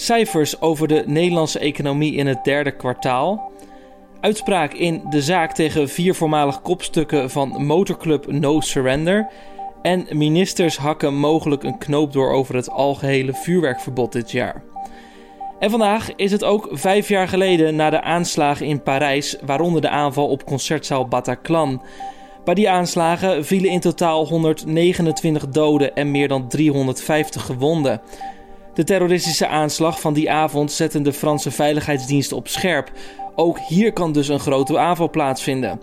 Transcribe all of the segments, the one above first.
cijfers over de Nederlandse economie in het derde kwartaal. Uitspraak in de zaak tegen vier voormalig kopstukken van motorclub No Surrender. En ministers hakken mogelijk een knoop door over het algehele vuurwerkverbod dit jaar. En vandaag is het ook vijf jaar geleden na de aanslagen in Parijs, waaronder de aanval op concertzaal Bataclan. Bij die aanslagen vielen in totaal 129 doden en meer dan 350 gewonden. De terroristische aanslag van die avond zette de Franse veiligheidsdiensten op scherp. Ook hier kan dus een grote aanval plaatsvinden.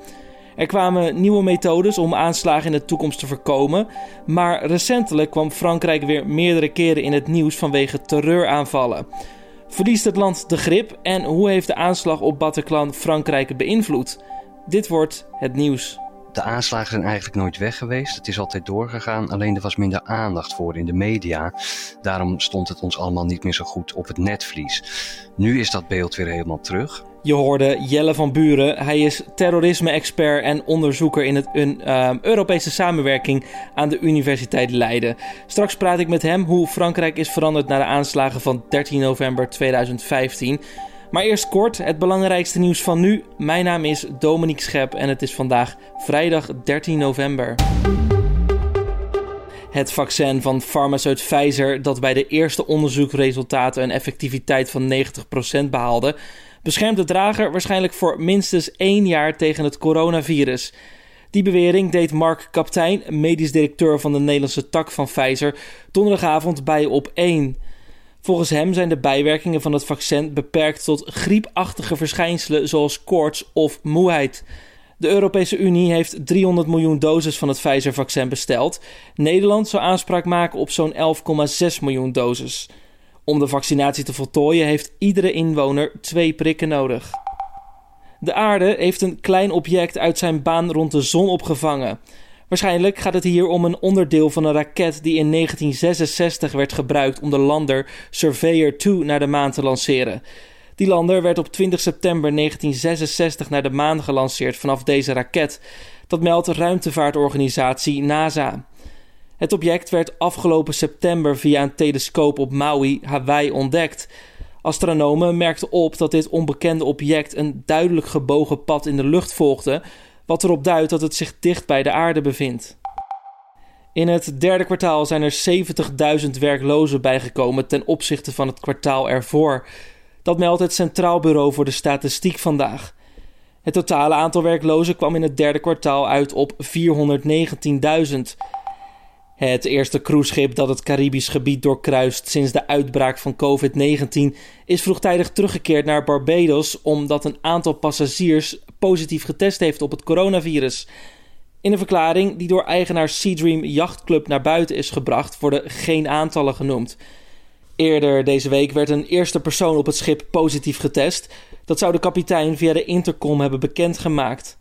Er kwamen nieuwe methodes om aanslagen in de toekomst te voorkomen, maar recentelijk kwam Frankrijk weer meerdere keren in het nieuws vanwege terreuraanvallen. Verliest het land de grip en hoe heeft de aanslag op Bataclan Frankrijk beïnvloed? Dit wordt het nieuws. De aanslagen zijn eigenlijk nooit weg geweest. Het is altijd doorgegaan, alleen er was minder aandacht voor in de media. Daarom stond het ons allemaal niet meer zo goed op het netvlies. Nu is dat beeld weer helemaal terug. Je hoorde Jelle van Buren. Hij is terrorisme-expert en onderzoeker in het een, uh, Europese samenwerking aan de Universiteit Leiden. Straks praat ik met hem hoe Frankrijk is veranderd na de aanslagen van 13 november 2015. Maar eerst kort het belangrijkste nieuws van nu. Mijn naam is Dominique Schep en het is vandaag vrijdag 13 november. Het vaccin van farmaceut Pfizer, dat bij de eerste onderzoeksresultaten een effectiviteit van 90% behaalde, beschermt de drager waarschijnlijk voor minstens één jaar tegen het coronavirus. Die bewering deed Mark Kaptein, medisch directeur van de Nederlandse tak van Pfizer, donderdagavond bij op 1. Volgens hem zijn de bijwerkingen van het vaccin beperkt tot griepachtige verschijnselen zoals koorts of moeheid. De Europese Unie heeft 300 miljoen doses van het Pfizer-vaccin besteld. Nederland zou aanspraak maken op zo'n 11,6 miljoen doses. Om de vaccinatie te voltooien heeft iedere inwoner twee prikken nodig. De aarde heeft een klein object uit zijn baan rond de zon opgevangen. Waarschijnlijk gaat het hier om een onderdeel van een raket die in 1966 werd gebruikt om de lander Surveyor 2 naar de maan te lanceren. Die lander werd op 20 september 1966 naar de maan gelanceerd vanaf deze raket. Dat meldt ruimtevaartorganisatie NASA. Het object werd afgelopen september via een telescoop op Maui, Hawaii, ontdekt. Astronomen merkten op dat dit onbekende object een duidelijk gebogen pad in de lucht volgde, wat erop duidt dat het zich dicht bij de aarde bevindt. In het derde kwartaal zijn er 70.000 werklozen bijgekomen ten opzichte van het kwartaal ervoor. Dat meldt het Centraal Bureau voor de Statistiek vandaag. Het totale aantal werklozen kwam in het derde kwartaal uit op 419.000. Het eerste cruiseschip dat het Caribisch gebied doorkruist sinds de uitbraak van COVID-19 is vroegtijdig teruggekeerd naar Barbados omdat een aantal passagiers positief getest heeft op het coronavirus. In een verklaring die door eigenaar Seadream Yachtclub naar buiten is gebracht, worden geen aantallen genoemd. Eerder deze week werd een eerste persoon op het schip positief getest. Dat zou de kapitein via de intercom hebben bekendgemaakt.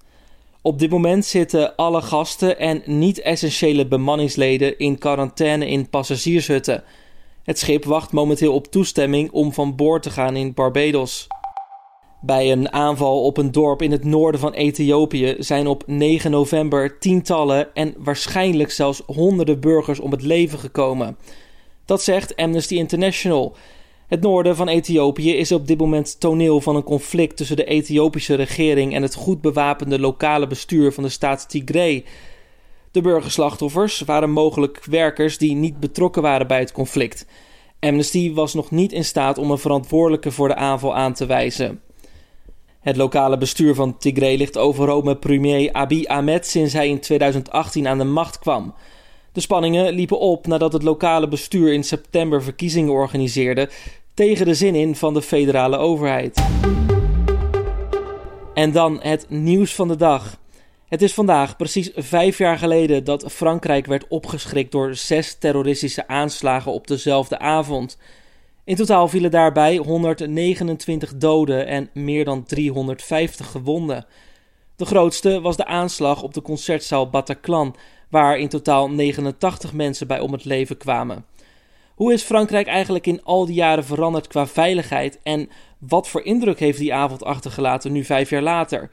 Op dit moment zitten alle gasten en niet-essentiële bemanningsleden in quarantaine in passagiershutten. Het schip wacht momenteel op toestemming om van boord te gaan in Barbados. Bij een aanval op een dorp in het noorden van Ethiopië zijn op 9 november tientallen en waarschijnlijk zelfs honderden burgers om het leven gekomen. Dat zegt Amnesty International. Het noorden van Ethiopië is op dit moment toneel van een conflict tussen de Ethiopische regering en het goed bewapende lokale bestuur van de staat Tigray. De burgerslachtoffers waren mogelijk werkers die niet betrokken waren bij het conflict. Amnesty was nog niet in staat om een verantwoordelijke voor de aanval aan te wijzen. Het lokale bestuur van Tigray ligt overhoop met premier Abiy Ahmed sinds hij in 2018 aan de macht kwam. De spanningen liepen op nadat het lokale bestuur in september verkiezingen organiseerde tegen de zin in van de federale overheid. En dan het nieuws van de dag. Het is vandaag precies vijf jaar geleden dat Frankrijk werd opgeschrikt door zes terroristische aanslagen op dezelfde avond. In totaal vielen daarbij 129 doden en meer dan 350 gewonden. De grootste was de aanslag op de concertzaal Bataclan, waar in totaal 89 mensen bij om het leven kwamen. Hoe is Frankrijk eigenlijk in al die jaren veranderd qua veiligheid en wat voor indruk heeft die avond achtergelaten nu vijf jaar later?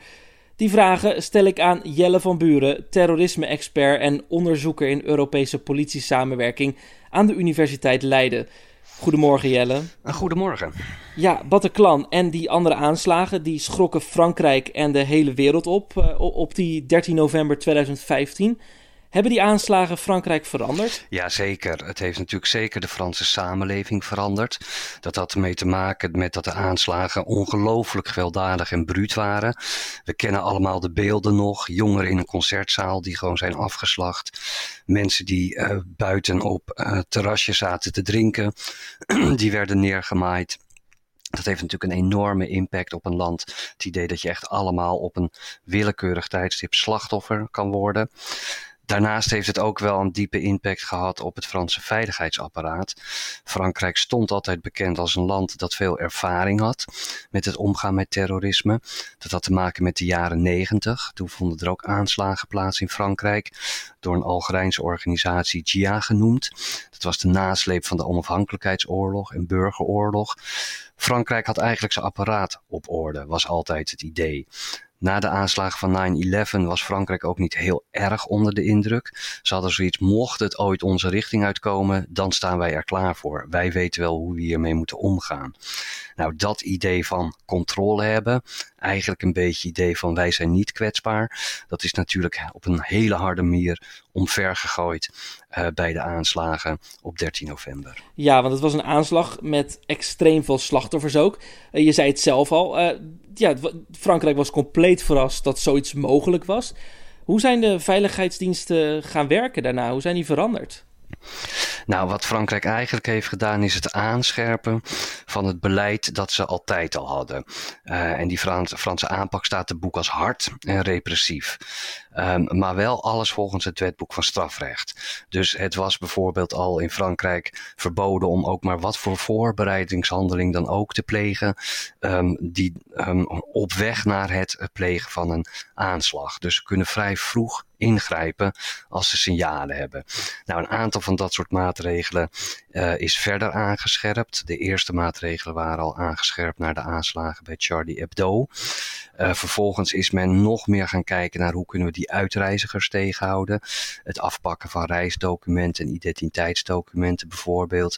Die vragen stel ik aan Jelle van Buren, terrorisme-expert en onderzoeker in Europese politiesamenwerking aan de Universiteit Leiden. Goedemorgen Jelle. goedemorgen. Ja, Bataclan en die andere aanslagen die schrokken Frankrijk en de hele wereld op uh, op die 13 november 2015. Hebben die aanslagen Frankrijk veranderd? Ja, zeker. Het heeft natuurlijk zeker de Franse samenleving veranderd. Dat had ermee te maken met dat de aanslagen ongelooflijk gewelddadig en bruut waren. We kennen allemaal de beelden nog. Jongeren in een concertzaal die gewoon zijn afgeslacht. Mensen die uh, buiten op uh, terrasjes zaten te drinken. die werden neergemaaid. Dat heeft natuurlijk een enorme impact op een land. Het idee dat je echt allemaal op een willekeurig tijdstip slachtoffer kan worden. Daarnaast heeft het ook wel een diepe impact gehad op het Franse veiligheidsapparaat. Frankrijk stond altijd bekend als een land dat veel ervaring had met het omgaan met terrorisme. Dat had te maken met de jaren negentig. Toen vonden er ook aanslagen plaats in Frankrijk door een Algerijnse organisatie GIA genoemd. Dat was de nasleep van de onafhankelijkheidsoorlog en burgeroorlog. Frankrijk had eigenlijk zijn apparaat op orde, was altijd het idee. Na de aanslagen van 9-11 was Frankrijk ook niet heel erg onder de indruk. Ze hadden zoiets, mocht het ooit onze richting uitkomen, dan staan wij er klaar voor. Wij weten wel hoe we hiermee moeten omgaan. Nou, dat idee van controle hebben, eigenlijk een beetje idee van wij zijn niet kwetsbaar, dat is natuurlijk op een hele harde manier omvergegooid uh, bij de aanslagen op 13 november. Ja, want het was een aanslag met extreem veel slachtoffers ook. Uh, je zei het zelf al, uh, ja, Frankrijk was compleet verrast dat zoiets mogelijk was. Hoe zijn de veiligheidsdiensten gaan werken daarna? Hoe zijn die veranderd? Nou, wat Frankrijk eigenlijk heeft gedaan is het aanscherpen van het beleid dat ze altijd al hadden. Uh, en die Frans, Franse aanpak staat te boek als hard en repressief. Um, maar wel alles volgens het wetboek van strafrecht. Dus het was bijvoorbeeld al in Frankrijk verboden om ook maar wat voor voorbereidingshandeling dan ook te plegen. Um, die um, op weg naar het plegen van een aanslag. Dus ze kunnen vrij vroeg ingrijpen als ze signalen hebben. Nou, een aantal van dat soort maatregelen uh, is verder aangescherpt. De eerste maatregelen waren al aangescherpt naar de aanslagen bij Charlie Hebdo. Uh, vervolgens is men nog meer gaan kijken naar hoe kunnen we die uitreizigers tegenhouden. Het afpakken van reisdocumenten en identiteitsdocumenten bijvoorbeeld.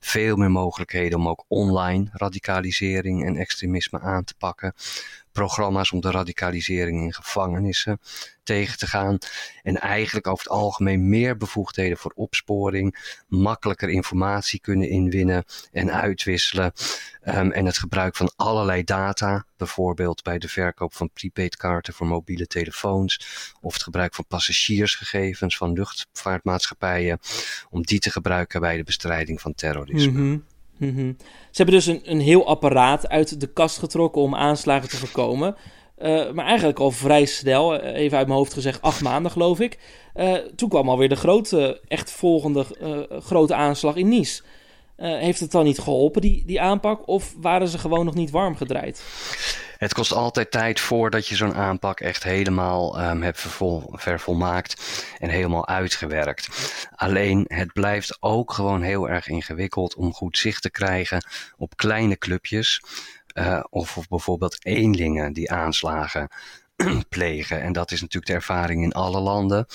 Veel meer mogelijkheden om ook online radicalisering en extremisme aan te pakken programma's om de radicalisering in gevangenissen tegen te gaan. En eigenlijk over het algemeen meer bevoegdheden voor opsporing, makkelijker informatie kunnen inwinnen en uitwisselen. Um, en het gebruik van allerlei data, bijvoorbeeld bij de verkoop van prepaidkaarten voor mobiele telefoons, of het gebruik van passagiersgegevens van luchtvaartmaatschappijen, om die te gebruiken bij de bestrijding van terrorisme. -hmm. -hmm. Ze hebben dus een, een heel apparaat uit de kast getrokken om aanslagen te voorkomen. Uh, maar eigenlijk al vrij snel, even uit mijn hoofd gezegd, acht maanden geloof ik. Uh, toen kwam alweer de grote, echt volgende grote aanslag in Nice. heeft het dan niet geholpen, die, die aanpak? Of waren ze gewoon nog niet warm gedraaid? Het kost altijd tijd voordat je zo'n aanpak echt helemaal um, hebt vervol, vervolmaakt en helemaal uitgewerkt. Alleen het blijft ook gewoon heel erg ingewikkeld om goed zicht te krijgen op kleine clubjes. Uh, of, bijvoorbeeld eenlingen die aanslagen plegen. En dat is natuurlijk de ervaring in alle landen.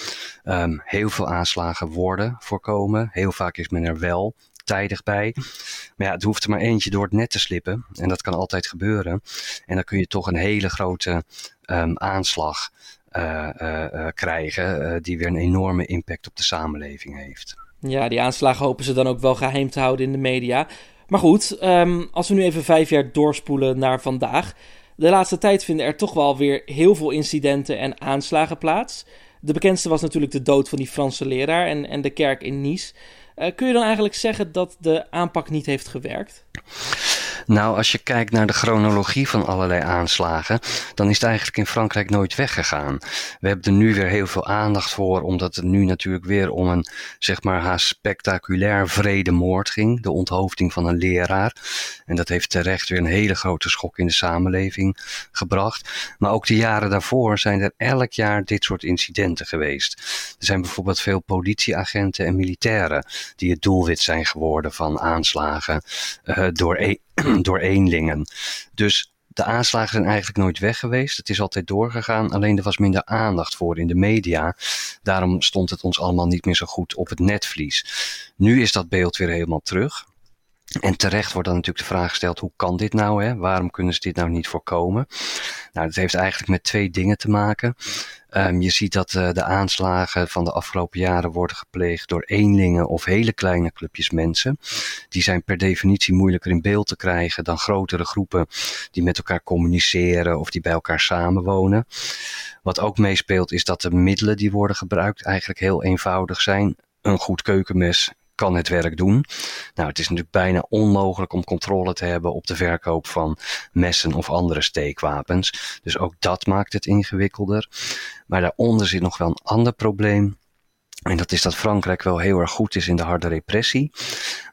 Um, heel veel aanslagen worden voorkomen. Heel vaak is men er wel tijdig bij. Maar ja, het hoeft er maar eentje door het net te slippen. En dat kan altijd gebeuren. En dan kun je toch een hele grote um, aanslag uh, uh, uh, krijgen. die weer een enorme impact op de samenleving heeft. Ja, die aanslagen hopen ze dan ook wel geheim te houden in de media. Maar goed, um, als we nu even vijf jaar doorspoelen naar vandaag. De laatste tijd vinden er toch wel weer heel veel incidenten en aanslagen plaats. De bekendste was natuurlijk de dood van die Franse leraar en, en de kerk in Nice. Uh, kun je dan eigenlijk zeggen dat de aanpak niet heeft gewerkt? Nou, als je kijkt naar de chronologie van allerlei aanslagen, dan is het eigenlijk in Frankrijk nooit weggegaan. We hebben er nu weer heel veel aandacht voor, omdat het nu natuurlijk weer om een, zeg maar, haast spectaculair vredemoord ging. De onthoofding van een leraar. En dat heeft terecht weer een hele grote schok in de samenleving gebracht. Maar ook de jaren daarvoor zijn er elk jaar dit soort incidenten geweest. Er zijn bijvoorbeeld veel politieagenten en militairen die het doelwit zijn geworden van aanslagen uh, door e door eenlingen. Dus de aanslagen zijn eigenlijk nooit weg geweest. Het is altijd doorgegaan, alleen er was minder aandacht voor in de media. Daarom stond het ons allemaal niet meer zo goed op het netvlies. Nu is dat beeld weer helemaal terug. En terecht wordt dan natuurlijk de vraag gesteld: hoe kan dit nou? Hè? Waarom kunnen ze dit nou niet voorkomen? Nou, dat heeft eigenlijk met twee dingen te maken. Um, je ziet dat uh, de aanslagen van de afgelopen jaren worden gepleegd door eenlingen of hele kleine clubjes mensen. Die zijn per definitie moeilijker in beeld te krijgen dan grotere groepen die met elkaar communiceren of die bij elkaar samenwonen. Wat ook meespeelt is dat de middelen die worden gebruikt eigenlijk heel eenvoudig zijn. Een goed keukenmes kan het werk doen. Nou, het is natuurlijk bijna onmogelijk om controle te hebben op de verkoop van messen of andere steekwapens. Dus ook dat maakt het ingewikkelder. Maar daaronder zit nog wel een ander probleem. En dat is dat Frankrijk wel heel erg goed is in de harde repressie,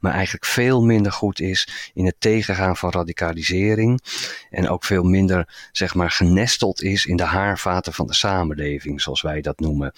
maar eigenlijk veel minder goed is in het tegengaan van radicalisering en ook veel minder, zeg maar, genesteld is in de haarvaten van de samenleving, zoals wij dat noemen.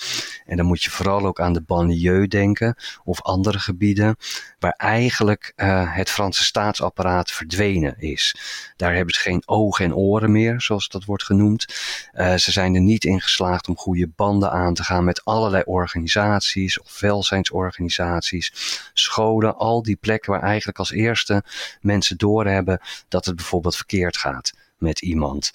En dan moet je vooral ook aan de banlieue denken of andere gebieden waar eigenlijk uh, het Franse staatsapparaat verdwenen is. Daar hebben ze geen ogen en oren meer, zoals dat wordt genoemd. Uh, ze zijn er niet in geslaagd om goede banden aan te gaan met allerlei organisaties of welzijnsorganisaties, scholen, al die plekken waar eigenlijk als eerste mensen doorhebben dat het bijvoorbeeld verkeerd gaat met iemand.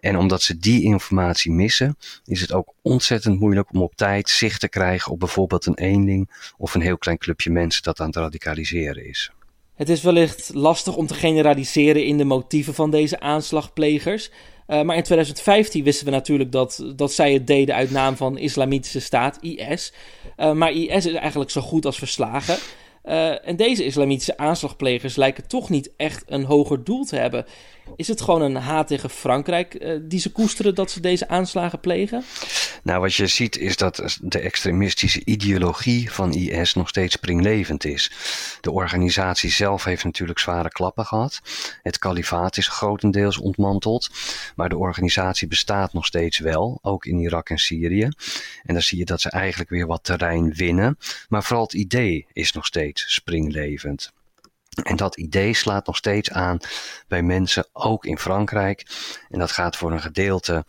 En omdat ze die informatie missen, is het ook ontzettend moeilijk om op tijd zicht te krijgen op bijvoorbeeld een eenling of een heel klein clubje mensen dat aan het radicaliseren is. Het is wellicht lastig om te generaliseren in de motieven van deze aanslagplegers. Uh, maar in 2015 wisten we natuurlijk dat, dat zij het deden uit naam van Islamitische Staat, IS. Uh, maar IS is eigenlijk zo goed als verslagen. Uh, en deze islamitische aanslagplegers lijken toch niet echt een hoger doel te hebben. Is het gewoon een haat tegen Frankrijk uh, die ze koesteren dat ze deze aanslagen plegen? Nou, wat je ziet is dat de extremistische ideologie van IS nog steeds springlevend is. De organisatie zelf heeft natuurlijk zware klappen gehad. Het kalifaat is grotendeels ontmanteld. Maar de organisatie bestaat nog steeds wel, ook in Irak en Syrië. En dan zie je dat ze eigenlijk weer wat terrein winnen. Maar vooral het idee is nog steeds springlevend. En dat idee slaat nog steeds aan bij mensen, ook in Frankrijk. En dat gaat voor een gedeelte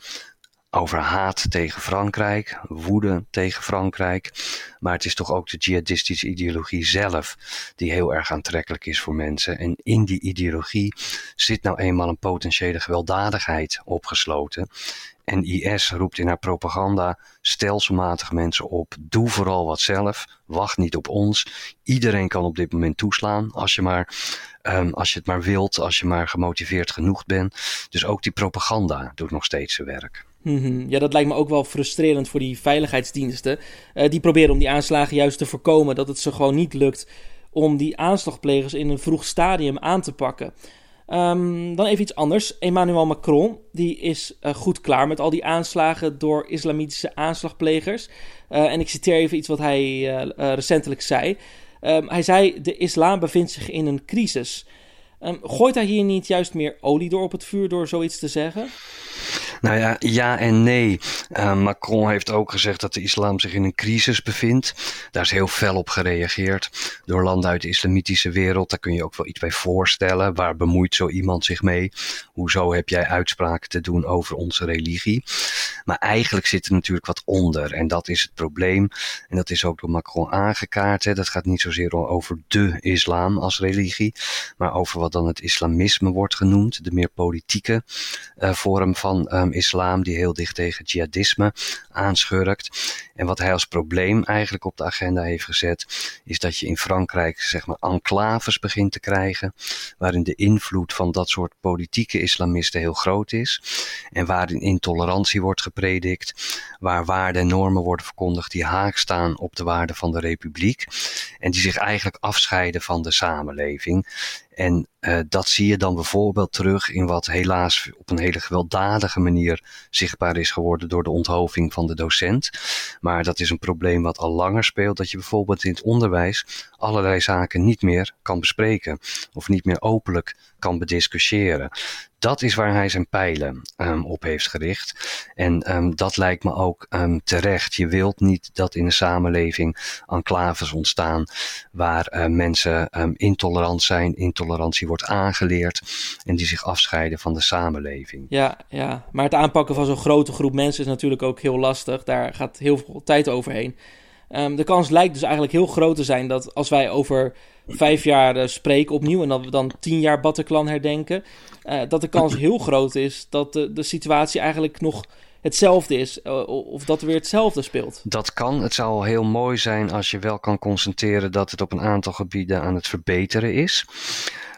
over haat tegen Frankrijk, woede tegen Frankrijk. Maar het is toch ook de jihadistische ideologie zelf die heel erg aantrekkelijk is voor mensen. En in die ideologie zit nou eenmaal een potentiële gewelddadigheid opgesloten. En IS roept in haar propaganda stelselmatig mensen op: doe vooral wat zelf, wacht niet op ons. Iedereen kan op dit moment toeslaan als je maar, um, als je het maar wilt, als je maar gemotiveerd genoeg bent. Dus ook die propaganda doet nog steeds zijn werk. Mhm. Ja, dat lijkt me ook wel frustrerend voor die veiligheidsdiensten. Uh, die proberen om die aanslagen juist te voorkomen, dat het ze gewoon niet lukt om die aanslagplegers in een vroeg stadium aan te pakken. Um, dan even iets anders. Emmanuel Macron die is uh, goed klaar met al die aanslagen door islamitische aanslagplegers. Uh, en ik citeer even iets wat hij uh, recentelijk zei. Um, hij zei: De islam bevindt zich in een crisis. Um, gooit hij hier niet juist meer olie door op het vuur door zoiets te zeggen? Nou ja, ja en nee. Uh, Macron heeft ook gezegd dat de islam zich in een crisis bevindt. Daar is heel fel op gereageerd door landen uit de islamitische wereld. Daar kun je ook wel iets bij voorstellen. Waar bemoeit zo iemand zich mee? Hoezo heb jij uitspraken te doen over onze religie? Maar eigenlijk zit er natuurlijk wat onder. En dat is het probleem. En dat is ook door Macron aangekaart. Hè. Dat gaat niet zozeer over de islam als religie. Maar over wat dan het islamisme wordt genoemd. De meer politieke uh, vorm van um, islam die heel dicht tegen jihadisme aanschurkt. En wat hij als probleem eigenlijk op de agenda heeft gezet, is dat je in Frankrijk zeg maar enclaves begint te krijgen, waarin de invloed van dat soort politieke islamisten heel groot is en waarin intolerantie wordt gepredikt, waar waarden en normen worden verkondigd die haak staan op de waarden van de republiek en die zich eigenlijk afscheiden van de samenleving. En uh, dat zie je dan bijvoorbeeld terug in wat helaas op een hele gewelddadige manier zichtbaar is geworden door de onthoving van de docent. Maar dat is een probleem wat al langer speelt, dat je bijvoorbeeld in het onderwijs allerlei zaken niet meer kan bespreken of niet meer openlijk kan bediscussiëren. Dat is waar hij zijn pijlen um, op heeft gericht. En um, dat lijkt me ook um, terecht. Je wilt niet dat in de samenleving enclaves ontstaan waar uh, mensen intolerant zijn, intolerantie wordt aangeleerd en die zich afscheiden van de samenleving. Ja, ja. maar het aanpakken van zo'n grote groep mensen is natuurlijk ook heel lastig. Daar gaat heel veel tijd overheen. De kans lijkt dus eigenlijk heel groot te zijn dat als wij over vijf jaar spreken opnieuw en dat we dan tien jaar Bataclan herdenken, dat de kans heel groot is dat de, de situatie eigenlijk nog hetzelfde is. of dat er weer hetzelfde speelt. Dat kan. Het zou heel mooi zijn als je wel kan constateren dat het op een aantal gebieden aan het verbeteren is.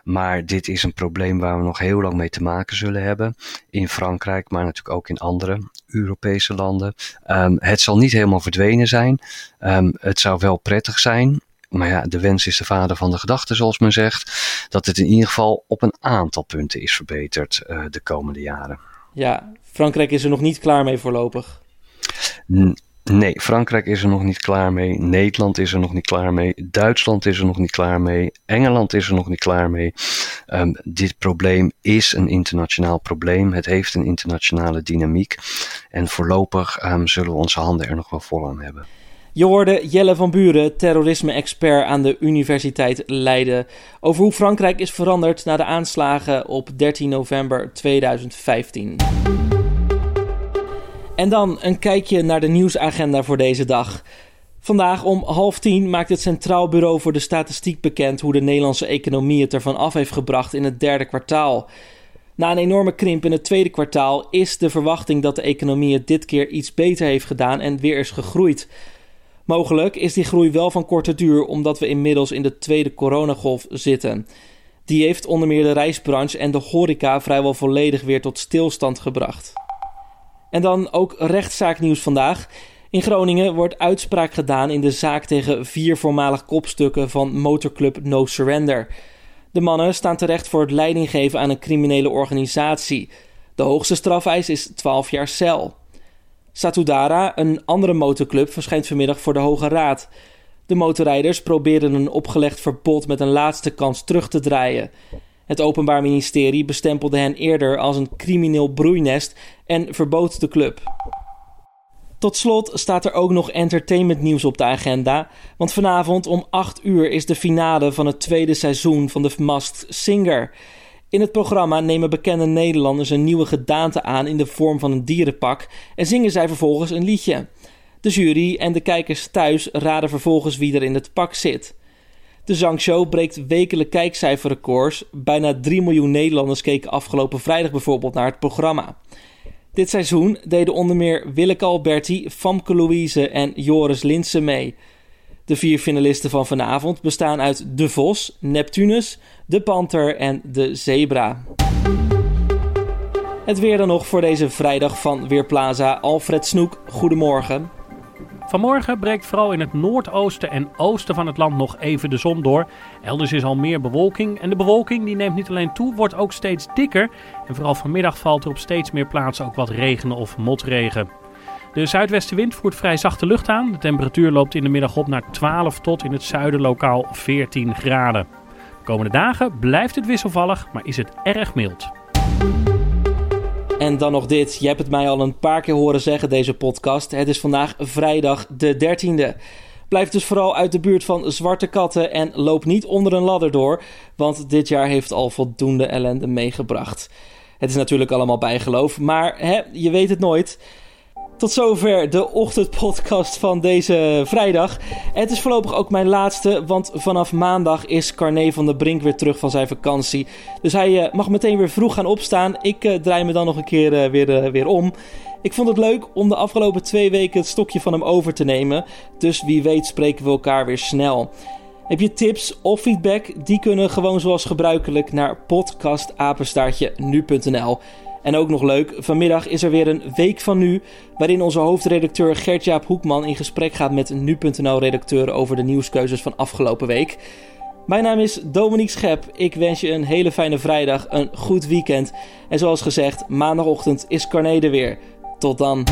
Maar dit is een probleem waar we nog heel lang mee te maken zullen hebben. In Frankrijk, maar natuurlijk ook in andere Europese landen. Um, het zal niet helemaal verdwenen zijn. Um, het zou wel prettig zijn. Maar ja, de wens is de vader van de gedachte, zoals men zegt. Dat het in ieder geval op een aantal punten is verbeterd uh, de komende jaren. Ja, Frankrijk is er nog niet klaar mee voorlopig. Nee, Frankrijk is er nog niet klaar mee. Nederland is er nog niet klaar mee. Duitsland is er nog niet klaar mee. Engeland is er nog niet klaar mee. Um, dit probleem is een internationaal probleem. Het heeft een internationale dynamiek. En voorlopig um, zullen we onze handen er nog wel vol aan hebben. Je hoorde Jelle van Buren, terrorisme-expert aan de Universiteit Leiden, over hoe Frankrijk is veranderd na de aanslagen op 13 november 2015. En dan een kijkje naar de nieuwsagenda voor deze dag. Vandaag om half tien maakt het Centraal Bureau voor de Statistiek bekend hoe de Nederlandse economie het ervan af heeft gebracht in het derde kwartaal. Na een enorme krimp in het tweede kwartaal is de verwachting dat de economie het dit keer iets beter heeft gedaan en weer is gegroeid. Mogelijk is die groei wel van korte duur omdat we inmiddels in de tweede coronagolf zitten. Die heeft onder meer de reisbranche en de horeca vrijwel volledig weer tot stilstand gebracht. En dan ook rechtszaaknieuws vandaag. In Groningen wordt uitspraak gedaan in de zaak tegen vier voormalig kopstukken van motorclub No Surrender. De mannen staan terecht voor het leidinggeven aan een criminele organisatie. De hoogste strafeis is 12 jaar cel. Satudara, een andere motorclub, verschijnt vanmiddag voor de Hoge Raad. De motorrijders proberen een opgelegd verbod met een laatste kans terug te draaien. Het Openbaar Ministerie bestempelde hen eerder als een crimineel broeinest en verbood de club. Tot slot staat er ook nog entertainmentnieuws op de agenda. Want vanavond om 8 uur is de finale van het tweede seizoen van The Masked Singer. In het programma nemen bekende Nederlanders een nieuwe gedaante aan in de vorm van een dierenpak en zingen zij vervolgens een liedje. De jury en de kijkers thuis raden vervolgens wie er in het pak zit. De zangshow breekt wekelijk kijkcijferrecords. Bijna 3 miljoen Nederlanders keken afgelopen vrijdag bijvoorbeeld naar het programma. Dit seizoen deden onder meer Willeke Alberti, Famke Louise en Joris Linsen mee. De vier finalisten van vanavond bestaan uit De Vos, Neptunus, De Panter en De Zebra. Het weer dan nog voor deze vrijdag van Weerplaza. Alfred Snoek, goedemorgen. Vanmorgen breekt vooral in het noordoosten en oosten van het land nog even de zon door. Elders is al meer bewolking en de bewolking die neemt niet alleen toe, wordt ook steeds dikker. En vooral vanmiddag valt er op steeds meer plaatsen ook wat regen of motregen. De zuidwestenwind voert vrij zachte lucht aan. De temperatuur loopt in de middag op naar 12 tot in het zuiden lokaal 14 graden. De komende dagen blijft het wisselvallig, maar is het erg mild. En dan nog dit. Je hebt het mij al een paar keer horen zeggen, deze podcast. Het is vandaag vrijdag de 13e. Blijf dus vooral uit de buurt van zwarte katten en loop niet onder een ladder door, want dit jaar heeft al voldoende ellende meegebracht. Het is natuurlijk allemaal bijgeloof, maar hè, je weet het nooit. Tot zover de ochtendpodcast van deze vrijdag. Het is voorlopig ook mijn laatste, want vanaf maandag is Carné van der Brink weer terug van zijn vakantie. Dus hij uh, mag meteen weer vroeg gaan opstaan. Ik uh, draai me dan nog een keer uh, weer, weer om. Ik vond het leuk om de afgelopen twee weken het stokje van hem over te nemen. Dus wie weet spreken we elkaar weer snel. Heb je tips of feedback? Die kunnen gewoon zoals gebruikelijk naar podcastapenstaartje nu.nl. En ook nog leuk, vanmiddag is er weer een Week van Nu, waarin onze hoofdredacteur Gert-Jaap Hoekman in gesprek gaat met nu.nl-redacteur over de nieuwskeuzes van afgelopen week. Mijn naam is Dominique Schep. Ik wens je een hele fijne vrijdag, een goed weekend. En zoals gezegd, maandagochtend is Carne er weer. Tot dan.